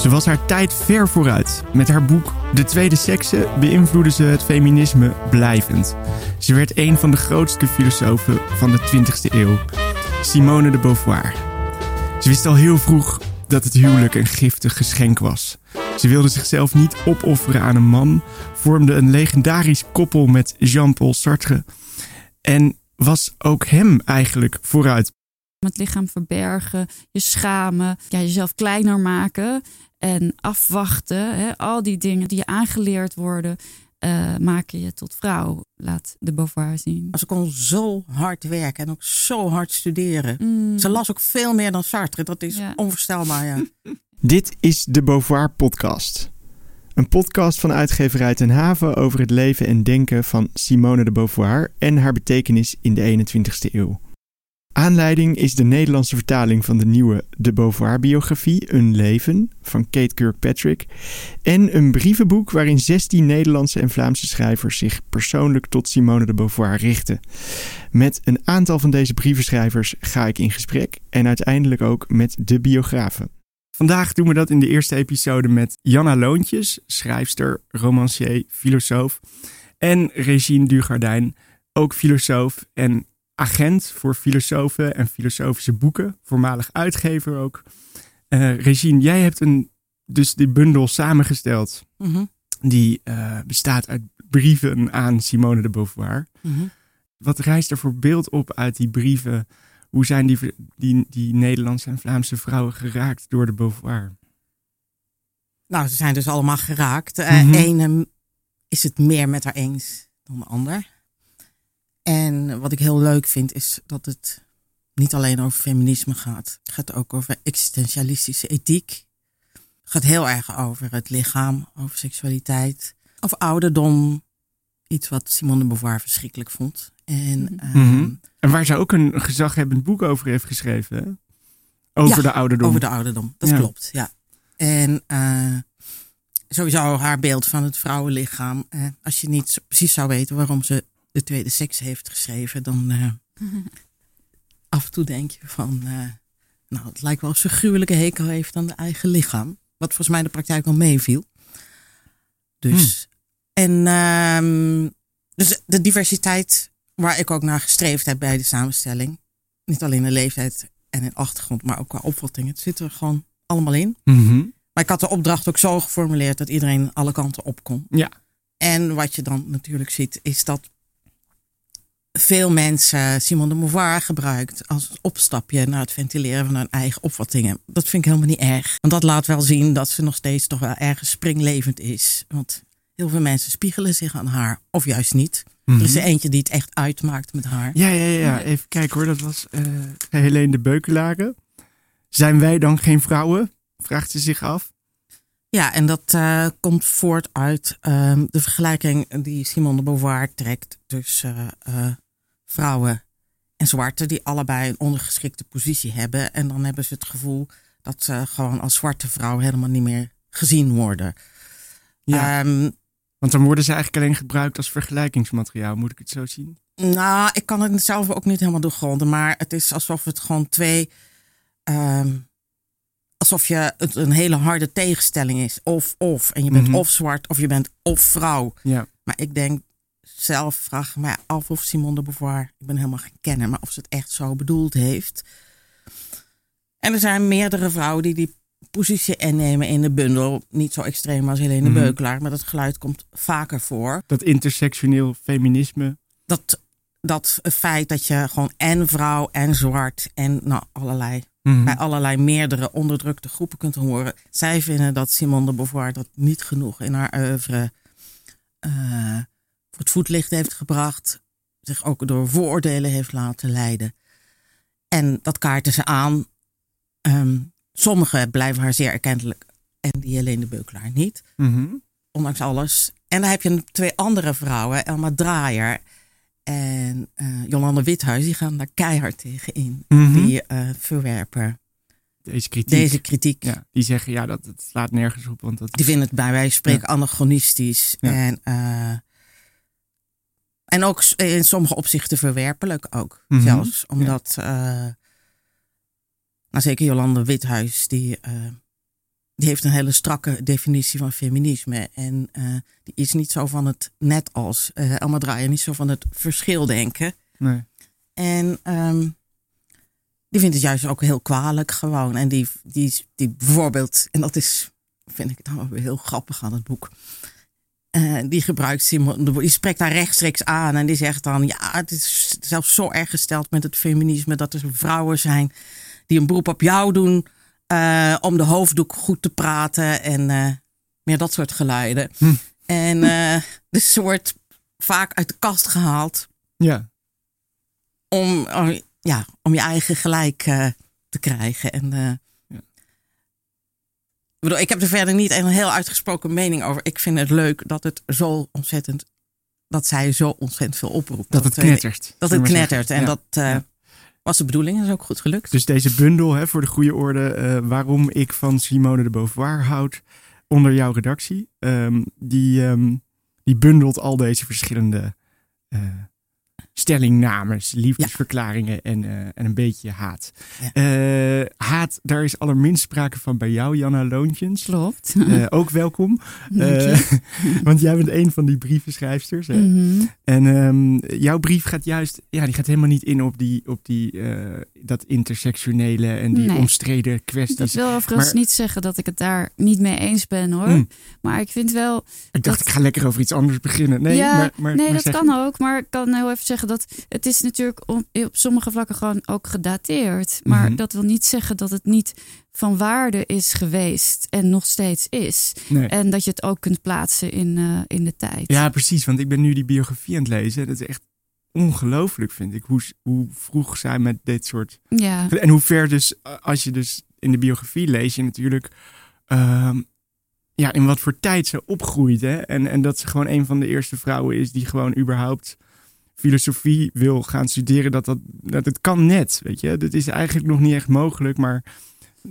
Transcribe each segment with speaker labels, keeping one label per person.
Speaker 1: Ze was haar tijd ver vooruit. Met haar boek De Tweede Sekse beïnvloedde ze het feminisme blijvend. Ze werd een van de grootste filosofen van de 20e eeuw, Simone de Beauvoir. Ze wist al heel vroeg dat het huwelijk een giftig geschenk was. Ze wilde zichzelf niet opofferen aan een man, vormde een legendarisch koppel met Jean-Paul Sartre en was ook hem eigenlijk vooruit.
Speaker 2: Het lichaam verbergen, je schamen, ja, jezelf kleiner maken en afwachten. Hè, al die dingen die je aangeleerd worden, uh, maken je tot vrouw. Laat de Beauvoir zien.
Speaker 3: Ze kon zo hard werken en ook zo hard studeren.
Speaker 2: Mm.
Speaker 3: Ze las ook veel meer dan Sartre. Dat is
Speaker 2: Ja.
Speaker 3: onvoorstelbaar, ja.
Speaker 1: Dit is de Beauvoir Podcast. Een podcast van uitgeverij Ten Haven over het leven en denken van Simone de Beauvoir en haar betekenis in de 21ste eeuw. Aanleiding is de Nederlandse vertaling van de nieuwe De Beauvoir-biografie Een Leven van Kate Kirkpatrick en een brievenboek waarin 16 Nederlandse en Vlaamse schrijvers zich persoonlijk tot Simone de Beauvoir richten. Met een aantal van deze brievenschrijvers ga ik in gesprek en uiteindelijk ook met de biografen. Vandaag doen we dat in de eerste episode met Janna Loontjes, schrijfster, romancier, filosoof. En Regine Dugardijn, ook filosoof en agent voor filosofen en filosofische boeken. Voormalig uitgever ook. Eh Regine, jij hebt een, dus die bundel samengesteld.
Speaker 3: Mhm,
Speaker 1: Die eh, bestaat uit brieven aan Simone de Beauvoir.
Speaker 3: mhm.
Speaker 1: Wat rijst er voor beeld op uit die brieven? Hoe zijn die, die, die Nederlandse en Vlaamse vrouwen geraakt door de Beauvoir?
Speaker 3: Nou, ze zijn dus allemaal geraakt. Eh
Speaker 1: Mhm.
Speaker 3: Ene is het meer met haar eens dan de ander. En wat ik heel leuk vind, is dat het niet alleen over feminisme gaat. Het gaat ook over existentialistische ethiek. Het gaat heel erg over het lichaam, over seksualiteit, over ouderdom. Iets wat Simone de Beauvoir verschrikkelijk vond. En ehm,
Speaker 1: Mhm. En waar ze ook een gezaghebbend boek over heeft geschreven. Hè? Over
Speaker 3: Ja,
Speaker 1: de ouderdom.
Speaker 3: Over de ouderdom, dat
Speaker 1: Ja.
Speaker 3: klopt, ja. En eh, sowieso haar beeld van het vrouwenlichaam. eh, als je niet precies zou weten waarom ze de tweede seks heeft geschreven, dan eh, af en toe denk je van, eh, nou, het lijkt wel of ze een gruwelijke hekel heeft aan de eigen lichaam. Wat volgens mij de praktijk wel meeviel. Dus, en ehm, dus de diversiteit waar ik ook naar gestreefd heb bij de samenstelling. Niet alleen in leeftijd en in achtergrond, maar ook qua opvatting. Het zit er gewoon allemaal in.
Speaker 1: Mhm.
Speaker 3: Maar ik had de opdracht ook zo geformuleerd dat iedereen alle kanten op kon.
Speaker 1: Ja.
Speaker 3: En wat je dan natuurlijk ziet, is dat veel mensen Simon de Beauvoir gebruikt als opstapje naar het ventileren van hun eigen opvattingen. Dat vind ik helemaal niet erg. Want dat laat wel zien dat ze nog steeds toch wel ergens springlevend is. Want heel veel mensen spiegelen zich aan haar, of juist niet. Er is er eentje die het echt uitmaakt met haar.
Speaker 1: Ja, ja, ja. Even kijken hoor. Dat was eh Helene de Beukelaren. Zijn wij dan geen vrouwen? Vraagt ze zich af.
Speaker 3: Ja, en dat eh, komt voort uit ehm, de vergelijking die Simone de Beauvoir trekt tussen eh, vrouwen en zwarten, die allebei een ondergeschikte positie hebben. En dan hebben ze het gevoel dat ze gewoon als zwarte vrouw helemaal niet meer gezien worden.
Speaker 1: Ja.
Speaker 3: Ehm,
Speaker 1: Want dan worden ze eigenlijk alleen gebruikt als vergelijkingsmateriaal. Moet ik het zo zien?
Speaker 3: nou, ik kan het zelf ook niet helemaal doorgronden, maar het is alsof het gewoon twee. ehm, alsof je het een hele harde tegenstelling is. Of, of. En je bent
Speaker 1: Mhm.
Speaker 3: of zwart of je bent of vrouw.
Speaker 1: Ja.
Speaker 3: Maar ik denk zelf, vraag mij af of Simone de Beauvoir, ik ben helemaal geen kenner, maar of ze het echt zo bedoeld heeft. En er zijn meerdere vrouwen die die positie innemen in de bundel. Niet zo extreem als Helene
Speaker 1: Mhm.
Speaker 3: Beukelaar, maar dat geluid komt vaker voor.
Speaker 1: Dat intersectioneel feminisme.
Speaker 3: Dat, dat feit dat je gewoon en vrouw en zwart en nou, allerlei,
Speaker 1: Mhm.
Speaker 3: bij allerlei meerdere onderdrukte groepen kunt horen. Zij vinden dat Simone de Beauvoir dat niet genoeg in haar oeuvre eh, voor het voetlicht heeft gebracht. Zich ook door vooroordelen heeft laten leiden. En dat kaarten ze aan. Ehm sommigen blijven haar zeer erkentelijk en die Helene de Beukelaar niet
Speaker 1: Mhm.
Speaker 3: ondanks alles. En dan heb je twee andere vrouwen, Elma Draaier en eh Jolande Withuis, die gaan daar keihard tegen in.
Speaker 1: Mhm.
Speaker 3: Die eh, verwerpen
Speaker 1: Deze kritiek.
Speaker 3: deze kritiek.
Speaker 1: Ja, die zeggen ja, dat het slaat nergens op. Want dat
Speaker 3: Die vinden het bij wijze van spreken anachronistisch.
Speaker 1: Ja.
Speaker 3: En, eh, en ook in sommige opzichten verwerpelijk ook.
Speaker 1: Mhm.
Speaker 3: Zelfs omdat, nou zeker Jolande Withuis, die, die heeft een hele strakke definitie van feminisme. En uh, die is niet zo van het net als uh, Elma Draaier, niet zo van het verschil denken.
Speaker 1: Nee.
Speaker 3: En um, die vindt het juist ook heel kwalijk gewoon. En die, die, die bijvoorbeeld, en dat is, vind ik dan weer heel grappig aan het boek. Uh, die gebruikt Simon, die spreekt daar rechtstreeks aan en die zegt dan: Ja, het is zelfs zo erg gesteld met het feminisme dat er vrouwen zijn die een beroep op jou doen uh, om de hoofddoek goed te praten en uh, meer dat soort geluiden.
Speaker 1: Hm.
Speaker 3: En dus ze wordt vaak uit de kast gehaald.
Speaker 1: Ja.
Speaker 3: Om, ja, om je eigen gelijk te krijgen. En
Speaker 1: ja.
Speaker 3: ik, bedoel, ik heb er verder niet een heel uitgesproken mening over. Ik vind het leuk dat het zo ontzettend, dat zij zo ontzettend veel oproept.
Speaker 1: Dat, het knettert.
Speaker 3: Dat het knettert. En
Speaker 1: Ja.
Speaker 3: dat uh,
Speaker 1: Ja.
Speaker 3: Was de bedoeling. Is ook goed gelukt.
Speaker 1: Dus deze bundel, hè, voor de goede orde, uh, waarom ik van Simone de Beauvoir houd, onder jouw redactie, um, die, um, die bundelt al deze verschillende uh, stellingnames, liefdesverklaringen en, uh, en een beetje haat.
Speaker 3: Ja.
Speaker 1: Uh, haat, daar is allerminst sprake van bij jou, Janna Loontjens.
Speaker 2: Klopt.
Speaker 1: Uh, ook welkom. want jij bent een van die brievenschrijfsters. Hè?
Speaker 2: Mhm.
Speaker 1: Mm -hmm. En um, jouw brief gaat juist, ja, die gaat helemaal niet in op, die, op die, dat intersectionele en die
Speaker 2: nee.
Speaker 1: omstreden kwesties.
Speaker 2: Dat wil overigens
Speaker 1: maar,
Speaker 2: niet zeggen dat ik het daar niet mee eens ben hoor.
Speaker 1: Mm.
Speaker 2: Maar ik vind wel.
Speaker 1: Ik dacht,
Speaker 2: dat...
Speaker 1: ik ga lekker over iets anders beginnen. Nee,
Speaker 2: ja,
Speaker 1: maar, maar,
Speaker 2: nee
Speaker 1: maar
Speaker 2: dat
Speaker 1: zeg...
Speaker 2: kan ook. Maar ik kan heel even zeggen dat het is natuurlijk op, op sommige vlakken gewoon ook gedateerd. Maar
Speaker 1: Mhm.
Speaker 2: mm -hmm. dat wil niet zeggen dat het niet van waarde is geweest en nog steeds is.
Speaker 1: Nee.
Speaker 2: En dat je het ook kunt plaatsen in, uh, in de tijd.
Speaker 1: Ja, precies. Want ik ben nu die biografie aan het lezen. Dat is echt ongelooflijk, vind ik. Hoe, hoe vroeg zij met dit soort.
Speaker 2: Ja.
Speaker 1: En hoe ver dus, als je dus in de biografie lees, je natuurlijk. Uh, ja, in wat voor tijd ze opgroeit. Hè? En, en dat ze gewoon een van de eerste vrouwen is die gewoon überhaupt filosofie wil gaan studeren. Dat, dat, dat het kan net, weet je. Dat is eigenlijk nog niet echt mogelijk, maar...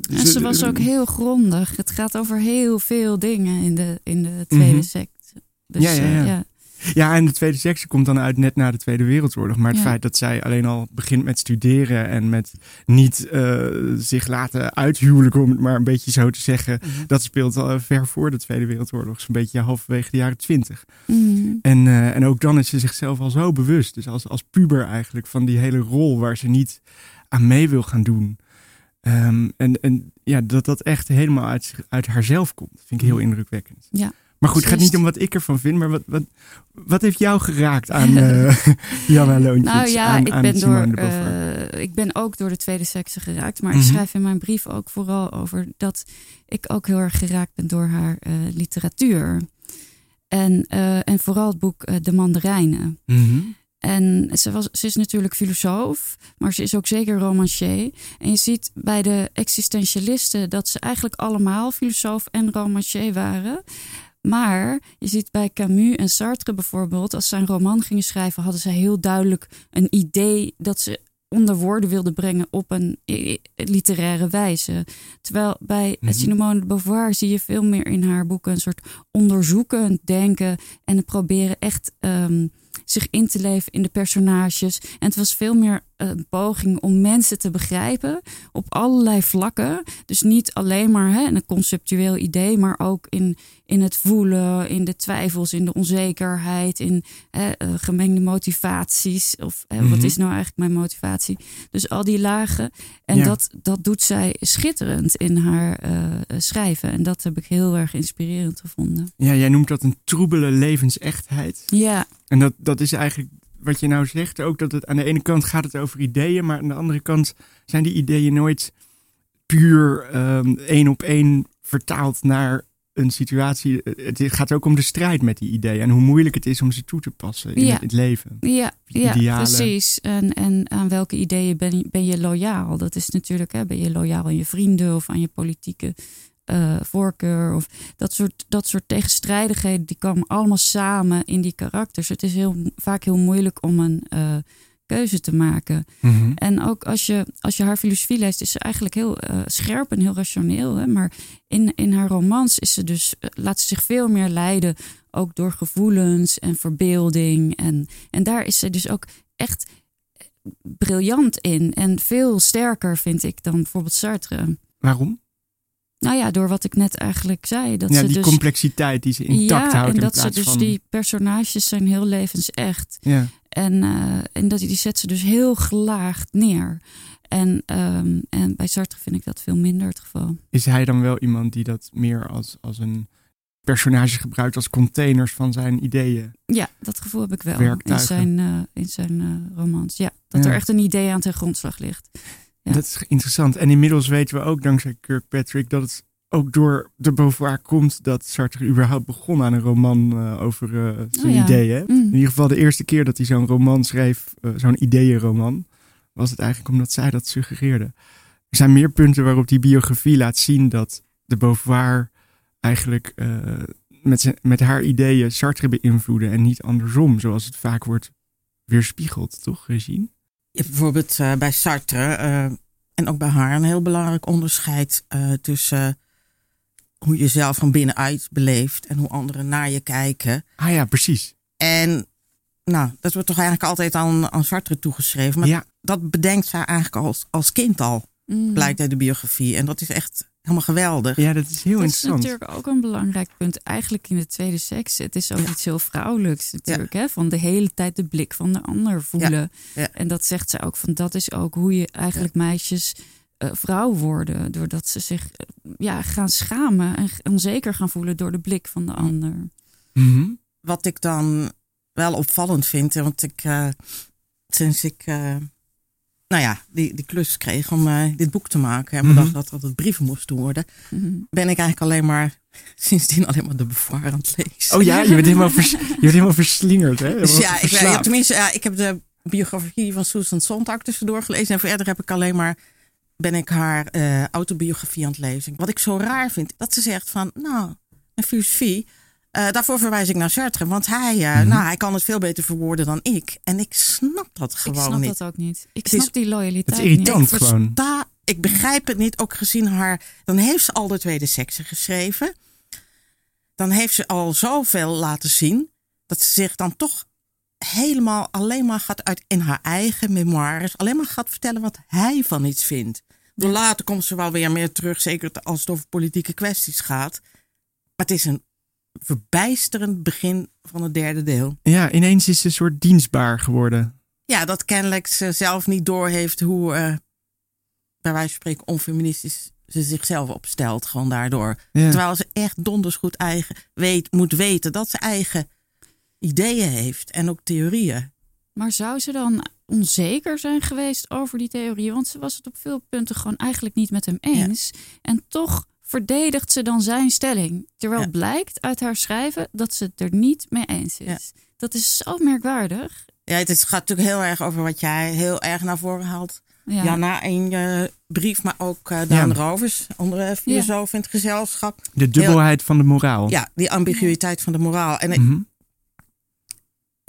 Speaker 2: En ze was ook heel grondig. Het gaat over heel veel dingen in de, in de tweede mm -hmm. sect. Dus,
Speaker 1: ja, ja, ja.
Speaker 2: Ja.
Speaker 1: Ja, en de tweede sectie komt dan uit net na de Tweede Wereldoorlog. Maar het
Speaker 2: Ja.
Speaker 1: feit dat zij alleen al begint met studeren en met niet uh, zich laten uithuwelijken, om het maar een beetje zo te zeggen,
Speaker 3: Mhm.
Speaker 1: dat speelt al ver voor de Tweede Wereldoorlog. Zo'n beetje halverwege de jaren twintig.
Speaker 2: Mm.
Speaker 1: En, uh, en ook dan is ze zichzelf al zo bewust. Dus als, als puber eigenlijk van die hele rol waar ze niet aan mee wil gaan doen. Um, en, en ja, dat dat echt helemaal uit, uit haarzelf komt. Vind ik heel indrukwekkend.
Speaker 2: Ja.
Speaker 1: Maar goed, het gaat niet om wat ik ervan vind, maar wat, wat, wat heeft jou geraakt aan uh, Janna Loontjes?
Speaker 2: Nou ja,
Speaker 1: aan,
Speaker 2: ik,
Speaker 1: aan
Speaker 2: ben door, uh, ik ben ook door de tweede sekse geraakt. Maar
Speaker 1: Mhm.
Speaker 2: ik schrijf in mijn brief ook vooral over dat ik ook heel erg geraakt ben door haar uh, literatuur. En, uh, en vooral het boek De Mandarijnen.
Speaker 1: Mhm.
Speaker 2: En ze, was, ze is natuurlijk filosoof, maar ze is ook zeker romancier. En je ziet bij de existentialisten dat ze eigenlijk allemaal filosoof en romancier waren. Maar je ziet bij Camus en Sartre bijvoorbeeld, als ze een roman gingen schrijven, hadden ze heel duidelijk een idee dat ze onder woorden wilden brengen op een literaire wijze. Terwijl bij
Speaker 1: Mhm.
Speaker 2: Simone de Beauvoir zie je veel meer in haar boeken een soort onderzoekend denken en het proberen echt um, zich in te leven in de personages. En het was veel meer een poging om mensen te begrijpen op allerlei vlakken. Dus niet alleen maar hè, een conceptueel idee, maar ook in, in het voelen, in de twijfels, in de onzekerheid, in hè, uh, gemengde motivaties. Of hè,
Speaker 1: Mhm.
Speaker 2: wat is nou eigenlijk mijn motivatie? Dus al die lagen. En
Speaker 1: Ja.
Speaker 2: dat, dat doet zij schitterend in haar uh, schrijven. En dat heb ik heel erg inspirerend gevonden.
Speaker 1: Ja, jij noemt dat een troebele levensechtheid.
Speaker 2: Ja,
Speaker 1: En dat, dat is eigenlijk wat je nou zegt ook. Dat het aan de ene kant gaat het over ideeën, maar aan de andere kant zijn die ideeën nooit puur um, één op één vertaald naar een situatie. Het gaat ook om de strijd met die ideeën en hoe moeilijk het is om ze toe te passen in
Speaker 2: Ja.
Speaker 1: het, het leven.
Speaker 2: Ja, ja precies. En, en aan welke ideeën ben ben je loyaal? Dat is natuurlijk, hè, ben je loyaal aan je vrienden of aan je politieke uh, voorkeur? Of dat soort, dat soort tegenstrijdigheden, die komen allemaal samen in die karakters. Het is heel, vaak heel moeilijk om een uh, keuze te maken.
Speaker 1: Mhm.
Speaker 2: En ook als je, als je haar filosofie leest, is ze eigenlijk heel uh, scherp en heel rationeel. Hè? Maar in, in haar romans is ze dus, laat ze zich veel meer leiden, ook door gevoelens en verbeelding. En, en daar is ze dus ook echt briljant in. En veel sterker, vind ik, dan bijvoorbeeld Sartre.
Speaker 1: Waarom?
Speaker 2: Nou ja, door wat ik net eigenlijk zei. Dat
Speaker 1: ja,
Speaker 2: ze
Speaker 1: die
Speaker 2: dus,
Speaker 1: complexiteit die ze intact
Speaker 2: ja,
Speaker 1: houdt
Speaker 2: en
Speaker 1: in
Speaker 2: dat ze dus
Speaker 1: van...
Speaker 2: die personages zijn heel levensecht.
Speaker 1: Ja.
Speaker 2: En, eh, en dat, die zet ze dus heel gelaagd neer. En, ehm, en bij Sartre vind ik dat veel minder het geval.
Speaker 1: Is hij dan wel iemand die dat meer als, als een personage gebruikt als containers van zijn ideeën?
Speaker 2: Ja, dat gevoel heb ik wel in zijn, eh, in zijn eh, romans. Ja, dat
Speaker 1: Ja.
Speaker 2: er echt een idee aan ten grondslag ligt. Ja.
Speaker 1: Dat is interessant. En inmiddels weten we ook dankzij Kirkpatrick dat het ook door de Beauvoir komt dat Sartre überhaupt begon aan een roman eh, over eh, zijn
Speaker 2: Oh ja.
Speaker 1: ideeën.
Speaker 2: Mm.
Speaker 1: In ieder geval de eerste keer dat hij zo'n roman schreef, eh, zo'n ideeënroman, was het eigenlijk omdat zij dat suggereerde. Er zijn meer punten waarop die biografie laat zien dat de Beauvoir eigenlijk met, zijn, met haar ideeën Sartre beïnvloeden en niet andersom, zoals het vaak wordt weerspiegeld, toch, Regine?
Speaker 3: Je hebt bijvoorbeeld eh, bij Sartre eh, en ook bij haar een heel belangrijk onderscheid eh, tussen hoe je zelf van binnenuit beleeft en hoe anderen naar je kijken.
Speaker 1: Ah ja, precies.
Speaker 3: En nou, dat wordt toch eigenlijk altijd aan, aan Sartre toegeschreven. Maar
Speaker 1: Ja.
Speaker 3: dat bedenkt zij eigenlijk als, als kind al,
Speaker 2: Mm.
Speaker 3: blijkt uit de biografie. En dat is echt helemaal geweldig.
Speaker 1: Ja, dat is heel
Speaker 2: dat is
Speaker 1: interessant.
Speaker 2: natuurlijk ook een belangrijk punt. Eigenlijk in de tweede seks. Het is ook
Speaker 3: Ja.
Speaker 2: iets heel vrouwelijks natuurlijk. Hè? Van de hele tijd de blik van de ander voelen.
Speaker 3: Ja.
Speaker 2: En dat zegt ze ook. Van dat is ook hoe je eigenlijk meisjes eh, vrouw worden. Doordat ze zich eh, ja, gaan schamen en onzeker gaan voelen door de blik van de ander.
Speaker 1: Mhm.
Speaker 3: Wat ik dan wel opvallend vind, hè, want ik eh, sinds ik eh, nou ja, die, die klus kreeg om eh, dit boek te maken en bedacht dat dat het brieven moesten worden,
Speaker 2: Mhm.
Speaker 3: ben ik eigenlijk alleen maar sindsdien alleen maar de Beauvoir aan het lezen.
Speaker 1: Oh ja, je bent helemaal, vers, je bent helemaal verslingerd, hè?
Speaker 3: Dus ja, ik, ja, tenminste, ja, ik heb de biografie van Susan Sontag tussendoor gelezen. En verder heb ik alleen maar, ben ik haar eh, autobiografie aan het lezen. Wat ik zo raar vind, dat ze zegt van, nou, een filosofie, eh, daarvoor verwijs ik naar Sartre. Want hij, eh,
Speaker 1: Mhm.
Speaker 3: nou, hij kan het veel beter verwoorden dan ik. En ik snap dat
Speaker 2: Ik
Speaker 3: gewoon
Speaker 2: snap
Speaker 3: niet.
Speaker 2: dat ook niet. Ik
Speaker 3: Het is-
Speaker 2: snap die loyaliteit
Speaker 1: het is irritant.
Speaker 2: niet.
Speaker 1: gewoon.
Speaker 3: Versta, ik begrijp het niet, ook gezien haar. Dan heeft ze al de tweede sekse geschreven. Dan heeft ze al zoveel laten zien. Dat ze zich dan toch helemaal alleen maar gaat uit in haar eigen memoires. Alleen maar gaat vertellen wat hij van iets vindt. Door later komt ze wel weer meer terug, zeker als het over politieke kwesties gaat. Maar het is een verbijsterend begin van het derde deel.
Speaker 1: Ja, ineens is ze een soort dienstbaar geworden.
Speaker 3: Ja, dat kennelijk ze zelf niet doorheeft hoe, eh, bij wijze van spreken, onfeministisch ze zichzelf opstelt. Gewoon daardoor.
Speaker 1: Ja.
Speaker 3: Terwijl ze echt donders goed eigen, weet, moet weten dat ze eigen ideeën heeft en ook theorieën.
Speaker 2: Maar zou ze dan onzeker zijn geweest over die theorie? Want ze was het op veel punten gewoon eigenlijk niet met hem eens. En toch verdedigt ze dan zijn stelling. Terwijl
Speaker 3: Ja.
Speaker 2: blijkt uit haar schrijven dat ze het er niet mee eens is.
Speaker 3: Ja.
Speaker 2: Dat is zo merkwaardig.
Speaker 3: Ja, het is- gaat natuurlijk heel erg over wat jij heel erg naar voren haalt.
Speaker 2: Ja.
Speaker 3: Na een brief, maar ook eh Daan
Speaker 1: Ja.
Speaker 3: Rovers, andere filosoof in het gezelschap.
Speaker 1: De dubbelheid van de moraal.
Speaker 3: Ja, die ambiguïteit van de moraal. En ik-
Speaker 1: Mhm.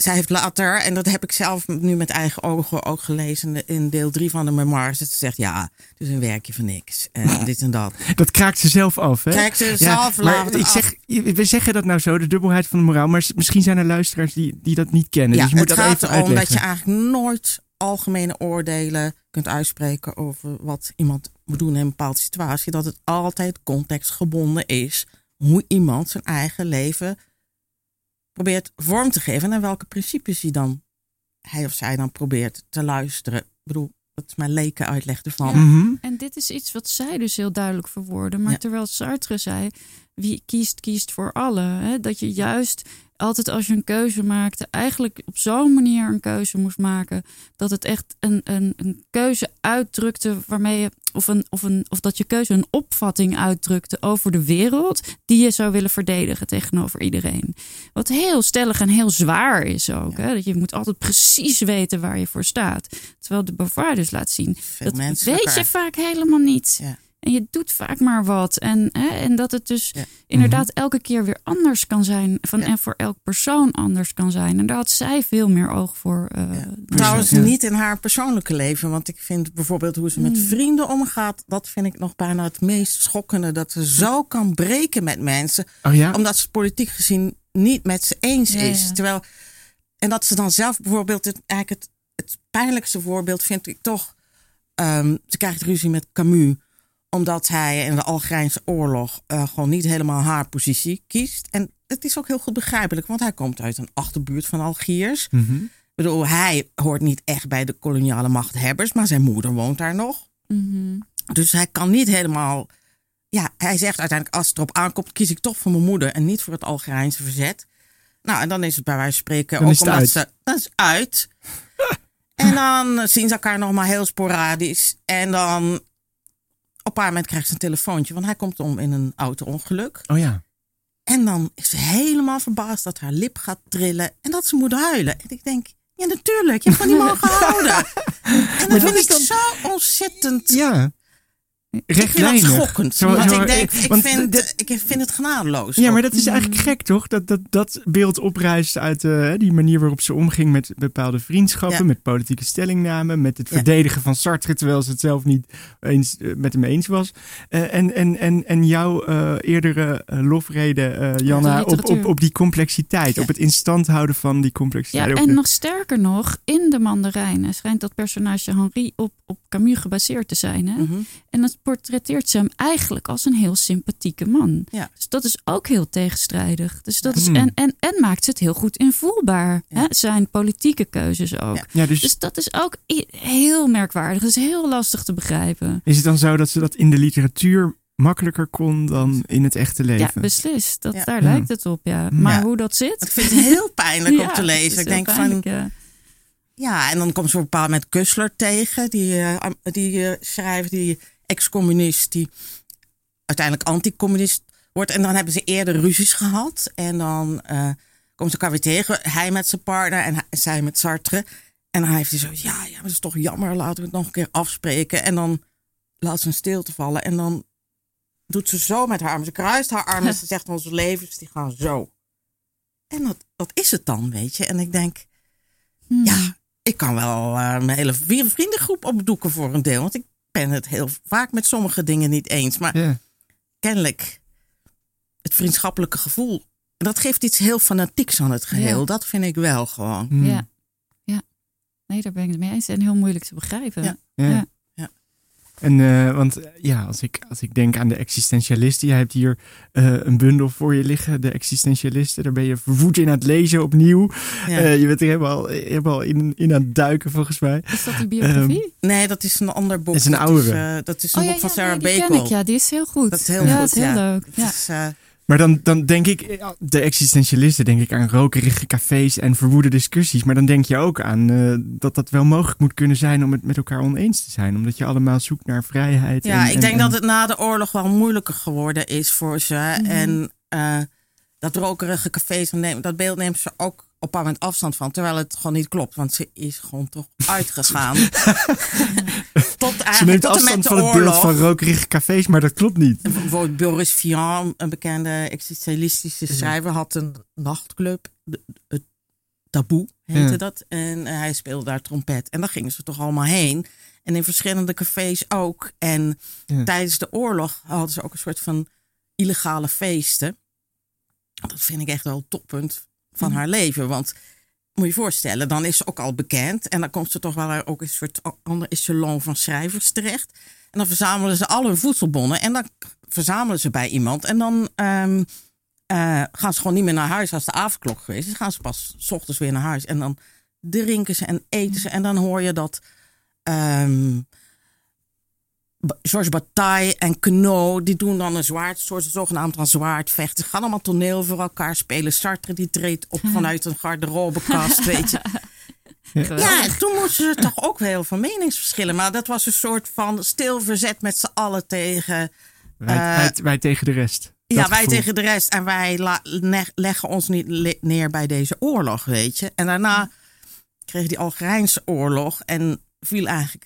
Speaker 3: Zij heeft later, en dat heb ik zelf nu met eigen ogen ook gelezen in deel 3 van de memoirs, dat ze zegt, ja, is een werkje van niks. En dit en dat.
Speaker 1: Dat kraakt ze zelf af, hè?
Speaker 3: Kijk, ze
Speaker 1: Ja,
Speaker 3: zelf
Speaker 1: maar
Speaker 3: laat
Speaker 1: ik
Speaker 3: af.
Speaker 1: zeg, we zeggen dat nou zo, de dubbelheid van de moraal. Maar misschien zijn er luisteraars die, die dat niet kennen.
Speaker 3: Ja,
Speaker 1: dus je moet
Speaker 3: het
Speaker 1: dat
Speaker 3: gaat
Speaker 1: even
Speaker 3: erom dat je eigenlijk nooit algemene oordelen kunt uitspreken over wat iemand moet doen in een bepaalde situatie. Dat het altijd contextgebonden is hoe iemand zijn eigen leven probeert vorm te geven en welke principes hij dan, hij of zij dan probeert te luisteren. Ik bedoel, dat is mijn leken uitleg ervan.
Speaker 2: Ja.
Speaker 1: Mhm.
Speaker 2: En dit is iets wat zij dus heel duidelijk verwoordde. Maar
Speaker 3: Ja.
Speaker 2: terwijl Sartre zei, wie kiest, kiest voor allen. Hè? Dat je juist altijd als je een keuze maakte, eigenlijk op zo'n manier een keuze moest maken. Dat het echt een, een, een keuze uitdrukte waarmee je, of, een, of, een, of dat je keuze een opvatting uitdrukte over de wereld. Die je zou willen verdedigen tegenover iedereen. Wat heel stellig en heel zwaar is ook. Hè? Dat je moet altijd precies weten waar je voor staat. Terwijl de dus laat zien,
Speaker 3: Veel
Speaker 2: dat weet je vaak helemaal niet.
Speaker 3: Ja.
Speaker 2: En je doet vaak maar wat. En, hè, en dat het dus
Speaker 3: Ja.
Speaker 2: inderdaad elke keer weer anders kan zijn. Van,
Speaker 3: Ja.
Speaker 2: En voor elk persoon anders kan zijn. En daar had zij veel meer oog voor. eh, dan
Speaker 3: Trouwens, niet in haar persoonlijke leven. Want ik vind bijvoorbeeld hoe ze met
Speaker 2: Mm.
Speaker 3: vrienden omgaat. Dat vind ik nog bijna het meest schokkende. Dat ze zo kan breken met mensen.
Speaker 1: Oh ja?
Speaker 3: Omdat ze politiek gezien niet met ze eens
Speaker 2: Ja,
Speaker 3: is.
Speaker 2: ja.
Speaker 3: Terwijl, en dat ze dan zelf bijvoorbeeld, het, eigenlijk het, het pijnlijkste voorbeeld vind ik toch. ehm, ze krijgt ruzie met Camus. Omdat hij in de Algerijnse oorlog uh, gewoon niet helemaal haar positie kiest. En het is ook heel goed begrijpelijk, want hij komt uit een achterbuurt van Algiers.
Speaker 1: Mm -hmm.
Speaker 3: Ik bedoel, hij hoort niet echt bij de koloniale machthebbers, maar zijn moeder woont daar nog.
Speaker 2: Mm -hmm.
Speaker 3: Dus hij kan niet helemaal. Ja, hij zegt uiteindelijk: als het erop aankomt, kies ik toch voor mijn moeder en niet voor het Algerijnse verzet. Nou, en dan is het bij wijze van spreken
Speaker 1: dan
Speaker 3: ook
Speaker 1: is
Speaker 3: omdat
Speaker 1: uit.
Speaker 3: ze. Dat is uit. en dan zien ze elkaar nog maar heel sporadisch. En dan. Op een paar moment krijgt ze een telefoontje, want hij komt om in een auto-ongeluk.
Speaker 1: Oh ja.
Speaker 3: En dan is ze helemaal verbaasd dat haar lip gaat trillen en dat ze moet huilen. En ik denk, ja natuurlijk, je hebt van die man gehouden. En dat vind ik zo ontzettend...
Speaker 1: Ja.
Speaker 3: Ik vind dat
Speaker 1: Rechtlijnig.
Speaker 3: schokkend.
Speaker 1: Zo-
Speaker 3: want
Speaker 1: zo-
Speaker 3: ik denk, ik
Speaker 1: want
Speaker 3: vind, ik vind het genadeloos.
Speaker 1: Ja, maar dat is eigenlijk gek, toch? Dat dat, dat beeld oprijst uit eh, die manier waarop ze omging met bepaalde vriendschappen,
Speaker 3: Ja.
Speaker 1: met politieke stellingnamen, met het
Speaker 3: Ja.
Speaker 1: verdedigen van Sartre, terwijl ze het zelf niet eens eh, met hem eens was. Eh, en, en, en, en jouw eh, eerdere lofrede, eh, Janna, op, op, op die complexiteit,
Speaker 3: Ja.
Speaker 1: op het instand houden van die complexiteit.
Speaker 2: En
Speaker 1: de-
Speaker 2: nog sterker nog, in de Mandarijnen schijnt dat personage Henri op, op Camus gebaseerd te zijn. Hè?
Speaker 3: Mhm.
Speaker 2: En dat portretteert ze hem eigenlijk als een heel sympathieke man.
Speaker 3: Ja.
Speaker 2: Dus dat is ook heel tegenstrijdig. Dus dat is,
Speaker 1: Hmm.
Speaker 2: en, en, en maakt ze het heel goed invoelbaar.
Speaker 3: Ja.
Speaker 2: Hè? Zijn politieke keuzes ook.
Speaker 3: Ja.
Speaker 1: ja, dus,
Speaker 2: Dus dat is ook heel merkwaardig. Dat is heel lastig te begrijpen.
Speaker 1: is het dan zo dat ze dat in de literatuur makkelijker kon dan in het echte leven?
Speaker 2: Ja, beslist. Dat,
Speaker 3: Ja.
Speaker 2: Daar
Speaker 1: Ja.
Speaker 2: lijkt het op, ja. Maar
Speaker 3: Ja.
Speaker 2: hoe dat zit...
Speaker 3: Ik vind het heel pijnlijk om te lezen. Ik denk van,
Speaker 2: pijnlijk, ja.
Speaker 3: Ja, en dan komt ze op een bepaald moment Kussler tegen, die, am- die schrijver, die ex-communist, die uiteindelijk anticommunist wordt. En dan hebben ze eerder ruzies gehad. En dan eh, komen ze elkaar weer tegen. Hij met zijn partner en hij- zij met Sartre. En dan heeft hij zo, ja, ja, maar dat is toch jammer, laten we het nog een keer afspreken. En dan laat ze een stilte vallen. En dan doet ze zo met haar armen. Ze kruist haar armen en ze zegt, onze levens die gaan zo. En dat, dat is het dan, weet je. En ik denk,
Speaker 2: Hmm.
Speaker 3: ja, ik kan wel eh, mijn hele vri- vriendengroep opdoeken voor een deel. Want ik ben het heel vaak met sommige dingen niet eens. Maar
Speaker 1: Ja.
Speaker 3: kennelijk het vriendschappelijke gevoel. Dat geeft iets heel fanatieks aan het geheel.
Speaker 2: Ja.
Speaker 3: Dat vind ik wel gewoon.
Speaker 1: Hmm.
Speaker 2: Ja. ja. Nee, daar ben ik het mee eens. En heel moeilijk te begrijpen.
Speaker 3: Ja.
Speaker 1: Ja. En eh, want ja, als ik, als ik denk aan de existentialisten, jij hebt hier eh, een bundel voor je liggen, de existentialisten. Daar ben je vervoed in aan het lezen opnieuw.
Speaker 3: Ja.
Speaker 1: Eh, je bent er helemaal, helemaal in, in aan het duiken volgens mij.
Speaker 2: Is dat die biografie?
Speaker 3: nee, dat is een ander boek.
Speaker 1: Dat is een
Speaker 3: dat
Speaker 1: oudere.
Speaker 3: Is, eh, dat is een
Speaker 2: oh ja,
Speaker 3: boek van
Speaker 2: ja,
Speaker 3: Sarah
Speaker 2: nee, die ken ik. Ja, die is heel goed.
Speaker 3: Dat is heel
Speaker 2: ja,
Speaker 3: goed,
Speaker 2: dat is heel
Speaker 3: ja.
Speaker 2: leuk.
Speaker 3: Is, eh,
Speaker 1: Maar dan, dan denk ik, eh, de existentialisten, denk ik aan rokerige cafés en verwoede discussies. Maar dan denk je ook aan eh, dat dat wel mogelijk moet kunnen zijn om het met elkaar oneens te zijn. Omdat je allemaal zoekt naar vrijheid.
Speaker 3: Ja,
Speaker 1: en-
Speaker 3: ik
Speaker 1: en-
Speaker 3: denk
Speaker 1: en-
Speaker 3: dat het na de oorlog wel moeilijker geworden is voor ze.
Speaker 2: Mhm.
Speaker 3: En eh, dat rokerige cafés, dat beeld neemt ze ook op een moment afstand van. Terwijl het gewoon niet klopt, want ze is gewoon toch uitgegaan. tot
Speaker 1: Ze
Speaker 3: eigenlijk
Speaker 1: neemt
Speaker 3: tot
Speaker 1: afstand van het beeld van rokerige cafés, maar dat klopt niet.
Speaker 3: Bijvoorbeeld Boris Vian, een bekende existentialistische schrijver, had een nachtclub. Het Taboe heette
Speaker 1: Ja.
Speaker 3: dat. En eh, hij speelde daar trompet. En daar gingen ze toch allemaal heen. En in verschillende cafés ook. En
Speaker 1: Ja.
Speaker 3: tijdens de oorlog hadden ze ook een soort van illegale feesten. Dat vind ik echt wel toppunt van
Speaker 2: Mhm.
Speaker 3: haar leven. Want moet je je voorstellen, dan is ze ook al bekend. En dan komt ze toch wel ook een soort ander echelon van schrijvers terecht. En dan verzamelen ze al hun voedselbonnen. En dan verzamelen ze bij iemand. En dan ehm, eh, gaan ze gewoon niet meer naar huis als de avondklok geweest is. Dan gaan ze pas s ochtends weer naar huis. En dan drinken ze en eten ze. En dan hoor je dat ehm Georges Bataille en Queneau, die doen dan een zwaard, soort zogenaamd een zwaardvechten. Ze gaan allemaal toneel voor elkaar spelen. Sartre die treedt op vanuit een garderobekast, weet je. Ja, en toen moesten ze toch ook wel heel veel meningsverschillen. Maar dat was een soort van stil verzet met z'n allen tegen...
Speaker 1: Wij,
Speaker 3: Eh,
Speaker 1: wij, wij tegen de rest.
Speaker 3: Ja, wij
Speaker 1: gevoel.
Speaker 3: tegen de rest. En wij la- ne- leggen ons niet le- neer bij deze oorlog, weet je. En daarna kreeg die Algerijnse oorlog. En viel eigenlijk...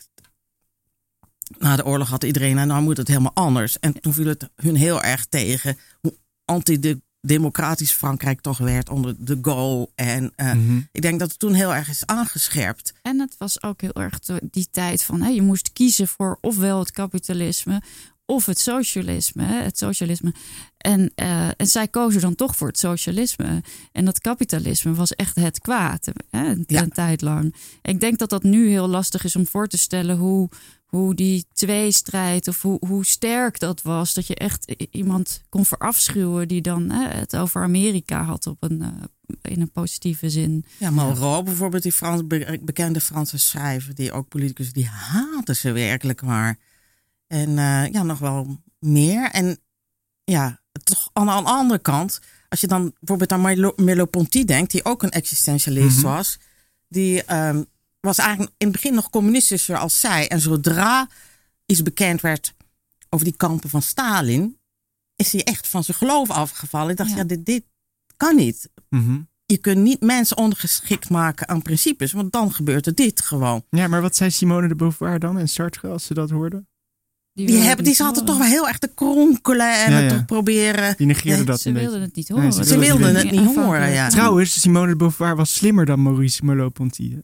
Speaker 3: Na de oorlog had iedereen, en nou moet het helemaal anders. En toen viel het hun heel erg tegen hoe antidemocratisch Frankrijk toch werd onder de Gaulle. En eh,
Speaker 1: Mhm.
Speaker 3: ik denk dat het toen heel erg is aangescherpt.
Speaker 2: En het was ook heel erg die tijd van hè, je moest kiezen voor ofwel het kapitalisme of het socialisme. Hè, het socialisme. En, eh, en zij kozen dan toch voor het socialisme. En dat kapitalisme was echt het kwaad hè, een,
Speaker 3: Ja.
Speaker 2: een tijd lang. Ik denk dat dat nu heel lastig is om voor te stellen hoe, hoe die tweestrijd of hoe, hoe sterk dat was. Dat je echt iemand kon verafschuwen die dan hè, het over Amerika had op een, eh, in een positieve zin.
Speaker 3: Ja, Malraux bijvoorbeeld, die Frans, be- bekende Franse schrijver, die ook politicus, die haatte ze werkelijk maar. En eh, ja, nog wel meer. En ja, toch aan de aan de andere kant, als je dan bijvoorbeeld aan Milo- Merleau-Ponty denkt, die ook een existentialist
Speaker 1: Mhm.
Speaker 3: was, die ehm, was eigenlijk in het begin nog communistischer als zij. En zodra iets bekend werd over die kampen van Stalin, is hij echt van zijn geloof afgevallen. Ik dacht, ja,
Speaker 2: Ja.
Speaker 3: dit, dit kan niet
Speaker 1: Mhm.
Speaker 3: je kunt niet mensen ondergeschikt maken aan principes, want dan gebeurt er dit gewoon.
Speaker 1: Ja, maar wat zei Simone de Beauvoir dan en Sartre als ze dat hoorden?
Speaker 3: Die,
Speaker 2: wilden
Speaker 3: hebben, die zaten toch wel heel erg te kronkelen en
Speaker 1: Ja,
Speaker 3: toch proberen.
Speaker 1: Die negeerden dat
Speaker 2: Ze
Speaker 1: een
Speaker 2: wilden
Speaker 1: beetje.
Speaker 2: het niet
Speaker 1: Nee,
Speaker 2: horen.
Speaker 1: ze
Speaker 3: Ze wilden het niet horen, ja.
Speaker 1: Trouwens, Simone de Beauvoir was slimmer dan Maurice Merleau-Ponty.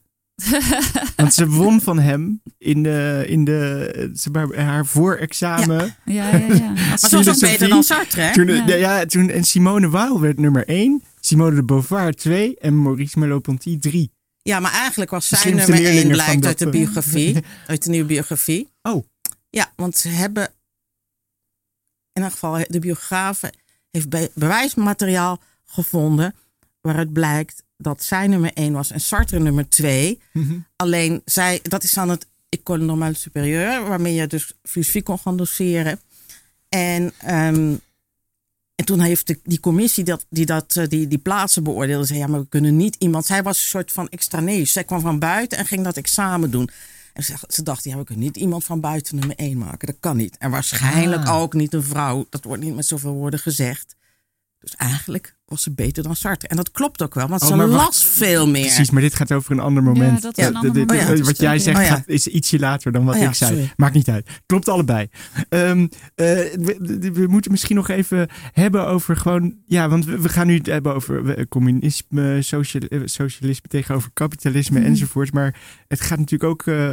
Speaker 1: Want ze won van hem in, de, in de, ze, maar haar voorexamen.
Speaker 2: Ja, ja, ja.
Speaker 3: Maar zo is ook beter dan Sartre, hè?
Speaker 1: Toen,
Speaker 2: Ja.
Speaker 1: ja. Ja, toen, en Simone Weil werd nummer 1, Simone de Beauvoir 2 en Maurice Merleau-Ponty 3.
Speaker 3: Ja, maar eigenlijk was
Speaker 1: De
Speaker 3: zij nummer één,
Speaker 1: leerlingen
Speaker 3: blijkt
Speaker 1: van
Speaker 3: uit de
Speaker 1: eh,
Speaker 3: biografie. Uit de nieuwe biografie.
Speaker 1: Oh.
Speaker 3: Ja, want ze hebben... In elk geval, de biograaf heeft be- bewijsmateriaal gevonden... waaruit blijkt dat zij nummer één was en Sartre nummer twee... Alleen zij, dat is dan het École Normale Supérieure, waarmee je dus filosofie kon gaan doseren. En, ehm, en toen heeft de, die commissie dat, die, dat, eh, die, die plaatsen beoordeelde, zei ja, maar we kunnen niet iemand. Zij was een soort van extraneus. Zij kwam van buiten en ging dat examen doen. En ze, ze dachten, ja, we kunnen niet iemand van buiten nummer één maken. Dat kan niet. En waarschijnlijk
Speaker 1: Ah.
Speaker 3: ook niet een vrouw. Dat wordt niet met zoveel woorden gezegd. Dus eigenlijk was ze beter dan Sartre. En dat klopt ook wel, want
Speaker 1: Oh,
Speaker 3: ze
Speaker 1: wacht.
Speaker 3: las veel meer.
Speaker 1: Precies, maar dit gaat over een ander moment.
Speaker 2: Ja, dat is een moment.
Speaker 3: Oh ja.
Speaker 1: Wat jij zegt
Speaker 3: Oh ja.
Speaker 1: gaat, is ietsje later dan wat
Speaker 3: Oh ja,
Speaker 1: ik zei.
Speaker 3: sorry.
Speaker 1: Maakt niet uit. Klopt allebei. Ehm, eh, we, moeten misschien nog even hebben over gewoon... Ja, want we, we gaan nu het hebben over communisme, sociali- eh, socialisme tegenover kapitalisme
Speaker 2: Mhm.
Speaker 1: enzovoort. Maar het gaat natuurlijk ook eh,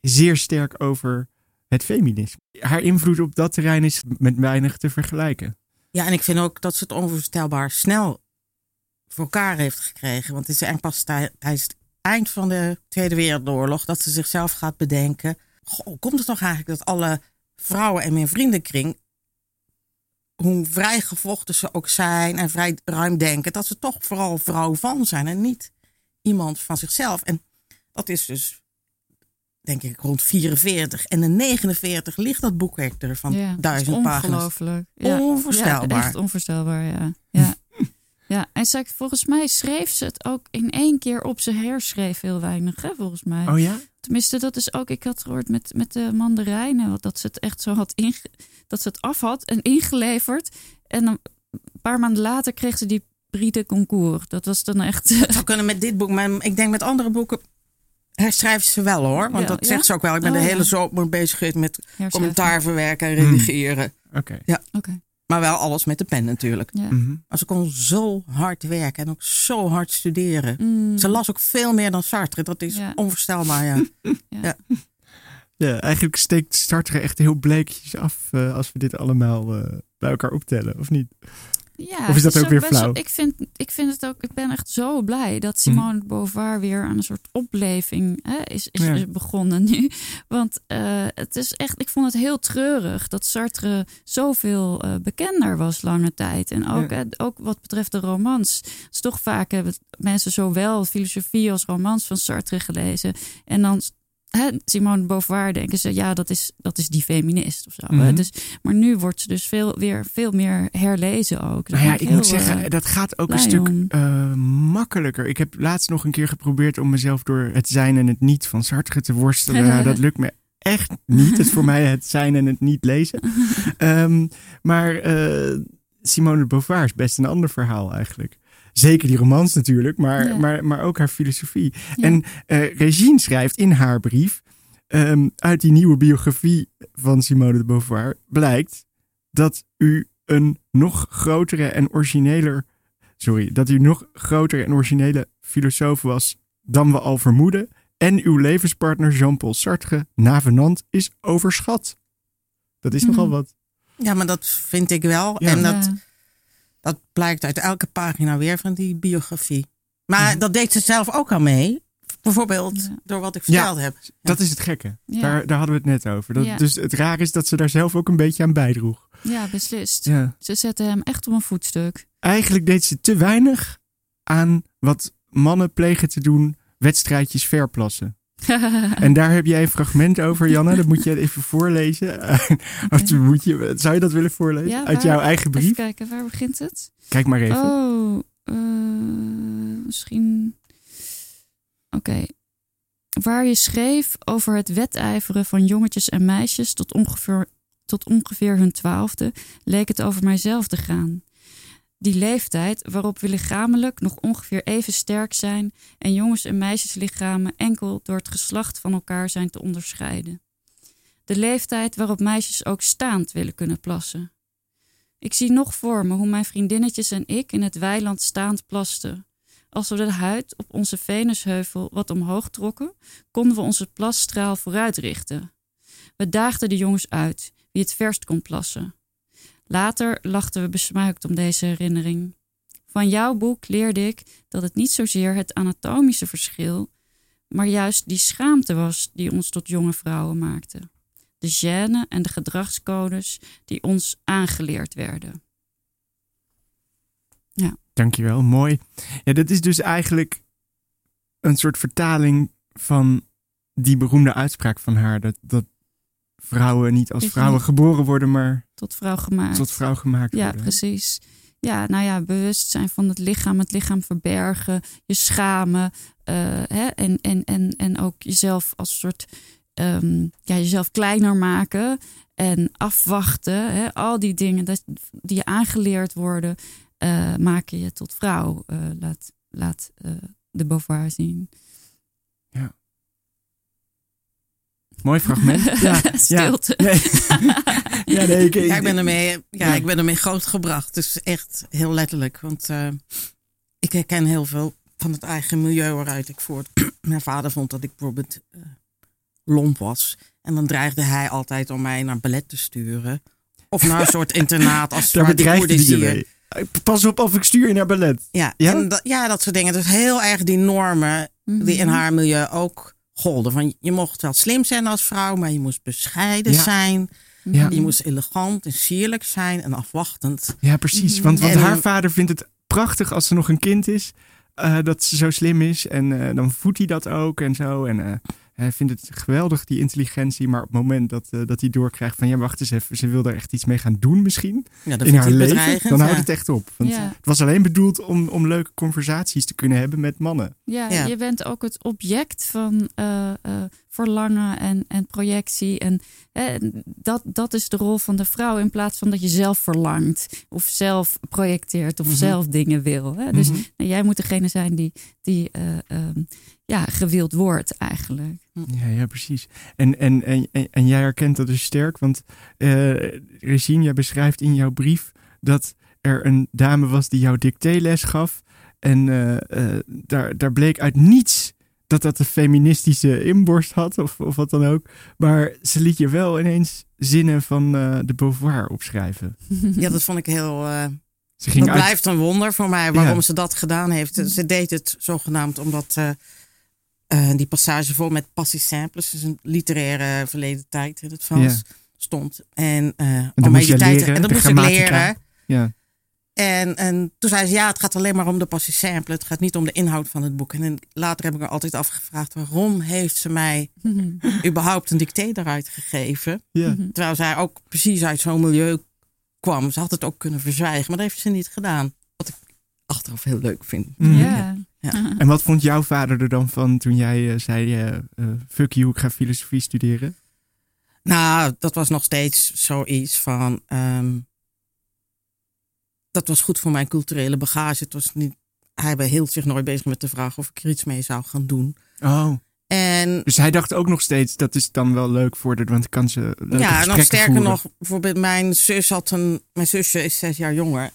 Speaker 1: zeer sterk over het feminisme. Haar invloed op dat terrein is met weinig te vergelijken.
Speaker 3: Ja, en ik vind ook dat ze het onvoorstelbaar snel voor elkaar heeft gekregen. Want het is eigenlijk pas tij- tijdens het eind van de Tweede Wereldoorlog dat ze zichzelf gaat bedenken. Goh, komt het toch eigenlijk dat alle vrouwen in mijn vriendenkring, hoe vrij gevochten ze ook zijn en vrij ruim denken, dat ze toch vooral vrouw van zijn en niet iemand van zichzelf. En dat is dus, denk ik, rond 44. En in 49 ligt dat boekwerk er van
Speaker 2: Ja, dat is
Speaker 3: duizend pagina's.
Speaker 2: Ongelooflijk. Ja.
Speaker 3: Onvoorstelbaar.
Speaker 2: Ja, echt onvoorstelbaar, ja. ja. ja, en volgens mij schreef ze het ook in één keer op. Ze herschreef heel weinig, hè, volgens mij.
Speaker 1: Oh ja?
Speaker 2: Tenminste, dat is ook, ik had gehoord met, met de mandarijnen, dat ze het echt zo had inge, dat ze het af had en ingeleverd. En dan, een paar maanden later kreeg ze die prix de concours. Dat was dan echt.
Speaker 3: Zou kunnen met dit boek, maar ik denk met andere boeken herschrijft ze wel hoor. Want
Speaker 2: Ja,
Speaker 3: dat
Speaker 2: ja?
Speaker 3: zegt ze ook wel. Ik ben
Speaker 2: Oh,
Speaker 3: de hele
Speaker 2: ja.
Speaker 3: zomer bezig geweest met commentaar verwerken en
Speaker 1: Hmm.
Speaker 3: redigeren.
Speaker 1: Oké.
Speaker 2: Oké,
Speaker 3: Maar wel alles met de pen natuurlijk.
Speaker 2: ja.
Speaker 1: Mhm.
Speaker 3: Maar ze kon zo hard werken en ook zo hard studeren.
Speaker 2: Mm,
Speaker 3: Ze las ook veel meer dan Sartre. Dat is
Speaker 2: Ja.
Speaker 3: onvoorstelbaar, ja.
Speaker 1: Ja, eigenlijk steekt Sartre echt heel bleekjes af eh, als we dit allemaal eh, bij elkaar optellen, of niet?
Speaker 2: Ja,
Speaker 1: Of is dat ook weer
Speaker 2: best wel-
Speaker 1: flauw?
Speaker 2: Ik vind, ik vind het ook. Ik ben echt zo blij dat Simone de Beauvoir weer aan een soort opleving hè, is, is,
Speaker 1: Ja.
Speaker 2: is begonnen nu. Want eh, het is echt. Ik vond het heel treurig dat Sartre zoveel eh, bekender was lange tijd. En ook,
Speaker 1: Ja.
Speaker 2: hè, ook wat betreft de romans. Het is toch vaak hebben mensen zowel filosofie als romans van Sartre gelezen. En dan. Hè, Simone de Beauvoir denken ze, ja, dat is, dat is die feminist of zo. Dus maar nu wordt ze dus veel, weer veel meer herlezen ook.
Speaker 1: Nou ja, ik moet zeggen,
Speaker 2: eh,
Speaker 1: dat gaat ook een stuk eh, makkelijker. Ik heb laatst nog een keer geprobeerd om mezelf door het zijn en het niet van Sartre te worstelen. Nou, dat lukt me echt niet. Het is voor mij het zijn en het niet lezen. Ehm, maar eh, Simone de Beauvoir is best een ander verhaal eigenlijk. Zeker die romans natuurlijk, maar,
Speaker 2: Ja.
Speaker 1: maar, maar ook haar filosofie.
Speaker 2: Ja.
Speaker 1: En eh Regine schrijft in haar brief, ehm, uit die nieuwe biografie van Simone de Beauvoir, blijkt dat u een nog grotere en origineler, sorry, dat u nog grotere en originele filosoof was dan we al vermoeden. En uw levenspartner Jean-Paul Sartre, navenant, is overschat. Dat is
Speaker 2: Mhm.
Speaker 1: nogal wat.
Speaker 3: Ja, maar dat vind ik wel.
Speaker 1: Ja.
Speaker 3: En dat,
Speaker 2: Ja.
Speaker 3: Dat blijkt uit elke pagina weer van die biografie. Maar
Speaker 1: Mhm.
Speaker 3: dat deed ze zelf ook al mee. Bijvoorbeeld
Speaker 2: Ja.
Speaker 3: door wat ik
Speaker 1: Ja.
Speaker 3: verteld heb.
Speaker 1: Dat is het gekke.
Speaker 2: Ja.
Speaker 1: Daar, daar hadden we het net over. Dat,
Speaker 2: Ja.
Speaker 1: Dus het raar is dat ze daar zelf ook een beetje aan bijdroeg.
Speaker 2: Ja, beslist.
Speaker 1: Ja.
Speaker 2: Ze zetten hem echt op een voetstuk.
Speaker 1: Eigenlijk deed ze te weinig aan wat mannen plegen te doen, wedstrijdjes verplassen. En daar heb jij een fragment over, Janne. Dat moet je even voorlezen. Of moet je, zou je dat willen voorlezen?
Speaker 2: Ja,
Speaker 1: Uit jouw eigen
Speaker 2: Even
Speaker 1: brief?
Speaker 2: kijken, waar begint het?
Speaker 1: Kijk maar even.
Speaker 2: Oh, eh, misschien. Oké. Waar je schreef over het wedijveren van jongetjes en meisjes tot ongeveer, tot ongeveer hun twaalfde, leek het over mijzelf te gaan. Die leeftijd waarop we lichamelijk nog ongeveer even sterk zijn en jongens- en meisjeslichamen enkel door het geslacht van elkaar zijn te onderscheiden. De leeftijd waarop meisjes ook staand willen kunnen plassen. Ik zie nog voor me hoe mijn vriendinnetjes en ik in het weiland staand plasten. Als we de huid op onze Venusheuvel wat omhoog trokken, konden we onze plasstraal vooruit richten. We daagden de jongens uit, wie het verst kon plassen. Later lachten we besmuikt om deze herinnering. Van jouw boek leerde ik dat het niet zozeer het anatomische verschil, maar juist die schaamte was die ons tot jonge vrouwen maakte. De gêne en de gedragscodes die ons aangeleerd werden.
Speaker 1: Dankjewel, mooi. Ja, dat is dus eigenlijk een soort vertaling van die beroemde uitspraak van haar. Dat, dat vrouwen niet als vrouwen geboren worden, maar
Speaker 2: Tot vrouw gemaakt.
Speaker 1: tot vrouw gemaakt
Speaker 2: Ja,
Speaker 1: worden.
Speaker 2: precies. Ja, nou ja, bewustzijn van het lichaam, het lichaam verbergen, je schamen eh, hè, en, en, en, en ook jezelf als soort, ehm, ja, jezelf kleiner maken en afwachten. Hè, al die dingen dat, die je aangeleerd worden, eh, maken je tot vrouw. eh, laat laat de Beauvoir zien.
Speaker 1: Mooi fragment. Ja,
Speaker 2: Stilte.
Speaker 1: Ja, nee. ja, nee, ik,
Speaker 3: Ja, ik ben ermee, ja,
Speaker 1: Ja.
Speaker 3: ik ben ermee grootgebracht. Dus echt heel letterlijk. Want eh, ik herken heel veel van het eigen milieu waaruit ik voort. Mijn vader vond dat ik bijvoorbeeld eh, lomp was. En dan dreigde hij altijd om mij naar ballet te sturen. Of naar een soort internaat als Koerdisch hier.
Speaker 1: mee. Pas op of ik stuur je naar ballet.
Speaker 3: Ja,
Speaker 1: Ja?
Speaker 3: En dat, ja, dat soort dingen. Dus heel erg die normen die in
Speaker 2: Mhm.
Speaker 3: haar milieu ook golden. Van, je mocht wel slim zijn als vrouw, maar je moest bescheiden
Speaker 1: Ja.
Speaker 3: zijn.
Speaker 1: Ja.
Speaker 3: Je moest elegant en sierlijk zijn en afwachtend.
Speaker 1: Ja, precies. Want, want
Speaker 3: En-
Speaker 1: haar vader vindt het prachtig als ze nog een kind is. eh, dat ze zo slim is. En eh, dan voedt hij dat ook en zo. En eh, hij vindt het geweldig, die intelligentie. Maar op het moment dat, eh, dat hij doorkrijgt van... ja, wacht eens even, ze wil er echt iets mee gaan doen misschien.
Speaker 3: Ja, dat
Speaker 1: in haar leven.
Speaker 3: bedreigend.
Speaker 1: Dan houdt
Speaker 3: ja.
Speaker 1: het echt op. Want
Speaker 2: Ja.
Speaker 1: het was alleen bedoeld om, om leuke conversaties te kunnen hebben met mannen.
Speaker 2: Ja,
Speaker 3: Ja.
Speaker 2: je bent ook het object van eh, eh, verlangen en, en projectie. En eh, dat, dat is de rol van de vrouw in plaats van dat je zelf verlangt of zelf projecteert of
Speaker 3: Mhm.
Speaker 2: zelf dingen wil. Hè? Dus
Speaker 1: Mhm.
Speaker 2: nou, jij moet degene zijn die, die eh, ehm, ja, gewild wordt eigenlijk.
Speaker 1: Ja, ja precies. En, en, en, en, jij herkent dat dus sterk, want eh Regine, jij beschrijft in jouw brief dat er een dame was die jou dictéles gaf. En eh, daar, daar bleek uit niets dat dat een feministische inborst had, of, of wat dan ook. Maar ze liet je wel ineens zinnen van eh, de Beauvoir opschrijven.
Speaker 3: Ja, dat vond ik heel. eh,
Speaker 1: Ze ging
Speaker 3: dat
Speaker 1: uit...
Speaker 3: blijft een wonder voor mij waarom
Speaker 1: Ja.
Speaker 3: ze dat gedaan heeft. Ze deed het zogenaamd omdat eh, eh, die passage vol met passés simples, dus een literaire verleden tijd in het Frans,
Speaker 1: Ja.
Speaker 3: stond. En, eh
Speaker 1: dan
Speaker 3: om
Speaker 1: moest je
Speaker 3: die tijd en dat
Speaker 1: de
Speaker 3: moest ik leren.
Speaker 1: Ja.
Speaker 3: En, en toen zei ze, ja, het gaat alleen maar om de passés simples. Het gaat niet om de inhoud van het boek. En later heb ik me altijd afgevraagd, waarom heeft ze mij überhaupt een dicté eruit gegeven?
Speaker 1: Ja.
Speaker 3: Terwijl zij ook precies uit zo'n milieu kwam. Ze had het ook kunnen verzwijgen, maar dat heeft ze niet gedaan. Wat ik achteraf heel leuk vind.
Speaker 1: Mhm.
Speaker 2: Ja.
Speaker 1: En wat vond jouw vader er dan van toen jij eh, zei: eh, eh, fuck you, ik ga filosofie studeren?
Speaker 3: Nou, dat was nog steeds zoiets van. ehm, dat was goed voor mijn culturele bagage. Het was niet, hij hield zich nooit bezig met de vraag of ik er iets mee zou gaan doen.
Speaker 1: Oh.
Speaker 3: En
Speaker 1: Dus hij dacht ook nog steeds, dat is dan wel leuk voor de, want dan kan ze
Speaker 3: ja, nog
Speaker 1: gesprekken
Speaker 3: sterker
Speaker 1: voeren.
Speaker 3: nog, bijvoorbeeld mijn zus had een. Mijn zusje is zes jaar jonger.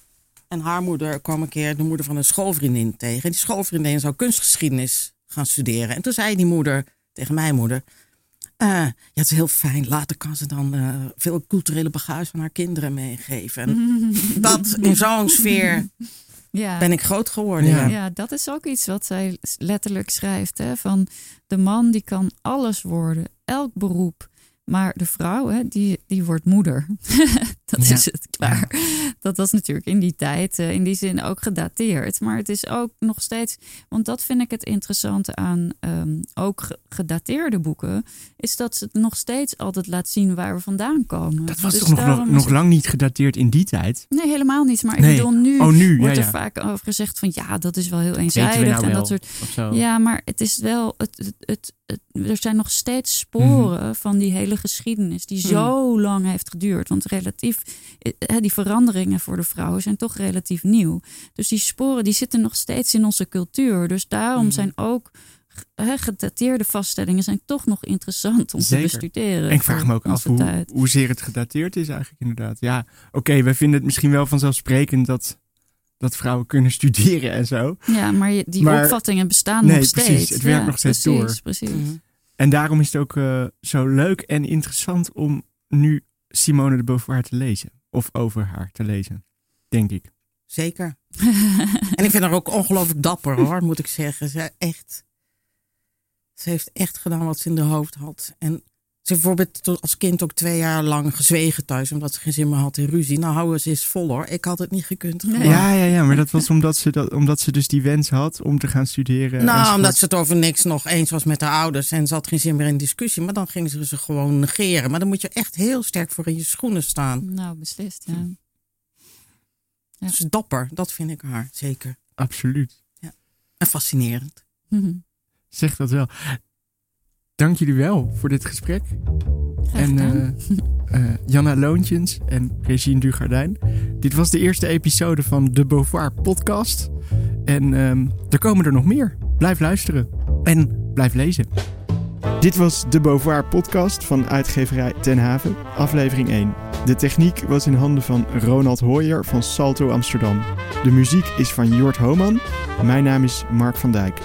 Speaker 3: En haar moeder kwam een keer de moeder van een schoolvriendin tegen. En die schoolvriendin zou kunstgeschiedenis gaan studeren. En toen zei die moeder tegen mijn moeder. Eh, ja, het is heel fijn. Later kan ze dan eh, veel culturele bagage aan haar kinderen meegeven. En dat in zo'n sfeer
Speaker 2: Ja.
Speaker 3: ben ik groot geworden.
Speaker 1: Ja.
Speaker 3: Ja.
Speaker 2: Ja, dat is ook iets wat zij letterlijk schrijft. Hè? Van de man die kan alles worden, elk beroep. Maar de vrouw, hè, die, die wordt moeder. dat
Speaker 1: Ja.
Speaker 2: is het klaar. Dat was natuurlijk in die tijd eh, in die zin ook gedateerd. Maar het is ook nog steeds... Want dat vind ik het interessante aan ehm, ook ge- gedateerde boeken... is dat ze het nog steeds altijd laat zien waar we vandaan komen.
Speaker 1: Dat was
Speaker 2: Dus
Speaker 1: toch nog, nog,
Speaker 2: het-
Speaker 1: lang niet gedateerd in die tijd?
Speaker 2: Nee, helemaal niet. Maar
Speaker 1: Nee.
Speaker 2: ik bedoel, nu
Speaker 1: Oh, nu, ja,
Speaker 2: wordt er vaak over gezegd van... ja, dat is wel heel
Speaker 1: we
Speaker 2: eenzijdig
Speaker 1: nou
Speaker 2: en dat soort... Ja, maar het is wel. Het, het, het, het- er zijn nog steeds sporen
Speaker 1: Mhm.
Speaker 2: van die hele geschiedenis die
Speaker 3: Hmm.
Speaker 2: zo lang heeft geduurd. Want relatief, eh, hè, die veranderingen voor de vrouwen zijn toch relatief nieuw. Dus die sporen die zitten nog steeds in onze cultuur. Dus daarom
Speaker 3: Mhm.
Speaker 2: zijn ook gedateerde vaststellingen zijn toch nog interessant om
Speaker 1: Zeker.
Speaker 2: te bestuderen.
Speaker 1: En ik vraag me ook af hoe, hoezeer het gedateerd is eigenlijk inderdaad. Ja, oké, wij vinden het misschien wel vanzelfsprekend dat, dat vrouwen kunnen studeren en zo.
Speaker 2: Ja, maar die
Speaker 1: Maar-
Speaker 2: opvattingen bestaan
Speaker 1: Nee,
Speaker 2: nog steeds.
Speaker 1: precies. Het werkt
Speaker 2: Ja,
Speaker 1: nog steeds
Speaker 2: precies,
Speaker 1: door.
Speaker 2: Precies.
Speaker 3: Mhm.
Speaker 1: En daarom is het ook eh, zo leuk en interessant om nu Simone de Beauvoir te lezen. Of over haar te lezen, denk ik.
Speaker 3: Zeker. En ik vind haar ook ongelooflijk dapper hoor, moet ik zeggen. Ze, echt, ze heeft echt gedaan wat ze in de hoofd had. En ze bijvoorbeeld tot- als kind ook twee jaar lang gezwegen thuis, omdat ze geen zin meer had in ruzie. Nou, houden ze eens vol hoor. Ik had het niet gekund.
Speaker 2: Nee.
Speaker 1: Ja, ja, ja, maar dat was omdat ze, dat, omdat ze dus die wens had om te gaan studeren.
Speaker 3: Nou,
Speaker 1: enzovoort.
Speaker 3: omdat ze het over niks nog eens was met haar ouders en ze had geen zin meer in discussie. Maar dan ging ze ze gewoon negeren. Maar dan moet je echt heel sterk voor in je schoenen staan.
Speaker 2: Nou, beslist. Ja. Ja.
Speaker 3: Dus dapper, dat vind ik haar, zeker.
Speaker 1: Absoluut.
Speaker 3: En fascinerend.
Speaker 1: Zeg dat wel. Dank jullie wel voor dit gesprek. En eh, eh, Janna Loontjens en Regine Dugardijn. Dit was de eerste episode van de Beauvoir podcast. En ehm, er komen er nog meer. Blijf luisteren en blijf lezen. Dit was de Beauvoir podcast van uitgeverij Ten Haven, aflevering 1. De techniek was in handen van Ronald Hooyer van Salto Amsterdam. De muziek is van Jort Homan. Mijn naam is Mark van Dijk.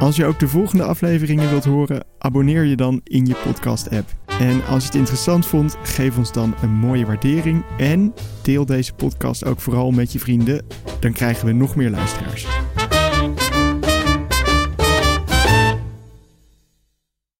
Speaker 1: Als je ook de volgende afleveringen wilt horen, abonneer je dan in je podcast-app. En als je het interessant vond, geef ons dan een mooie waardering en deel deze podcast ook vooral met je vrienden. Dan krijgen we nog meer luisteraars.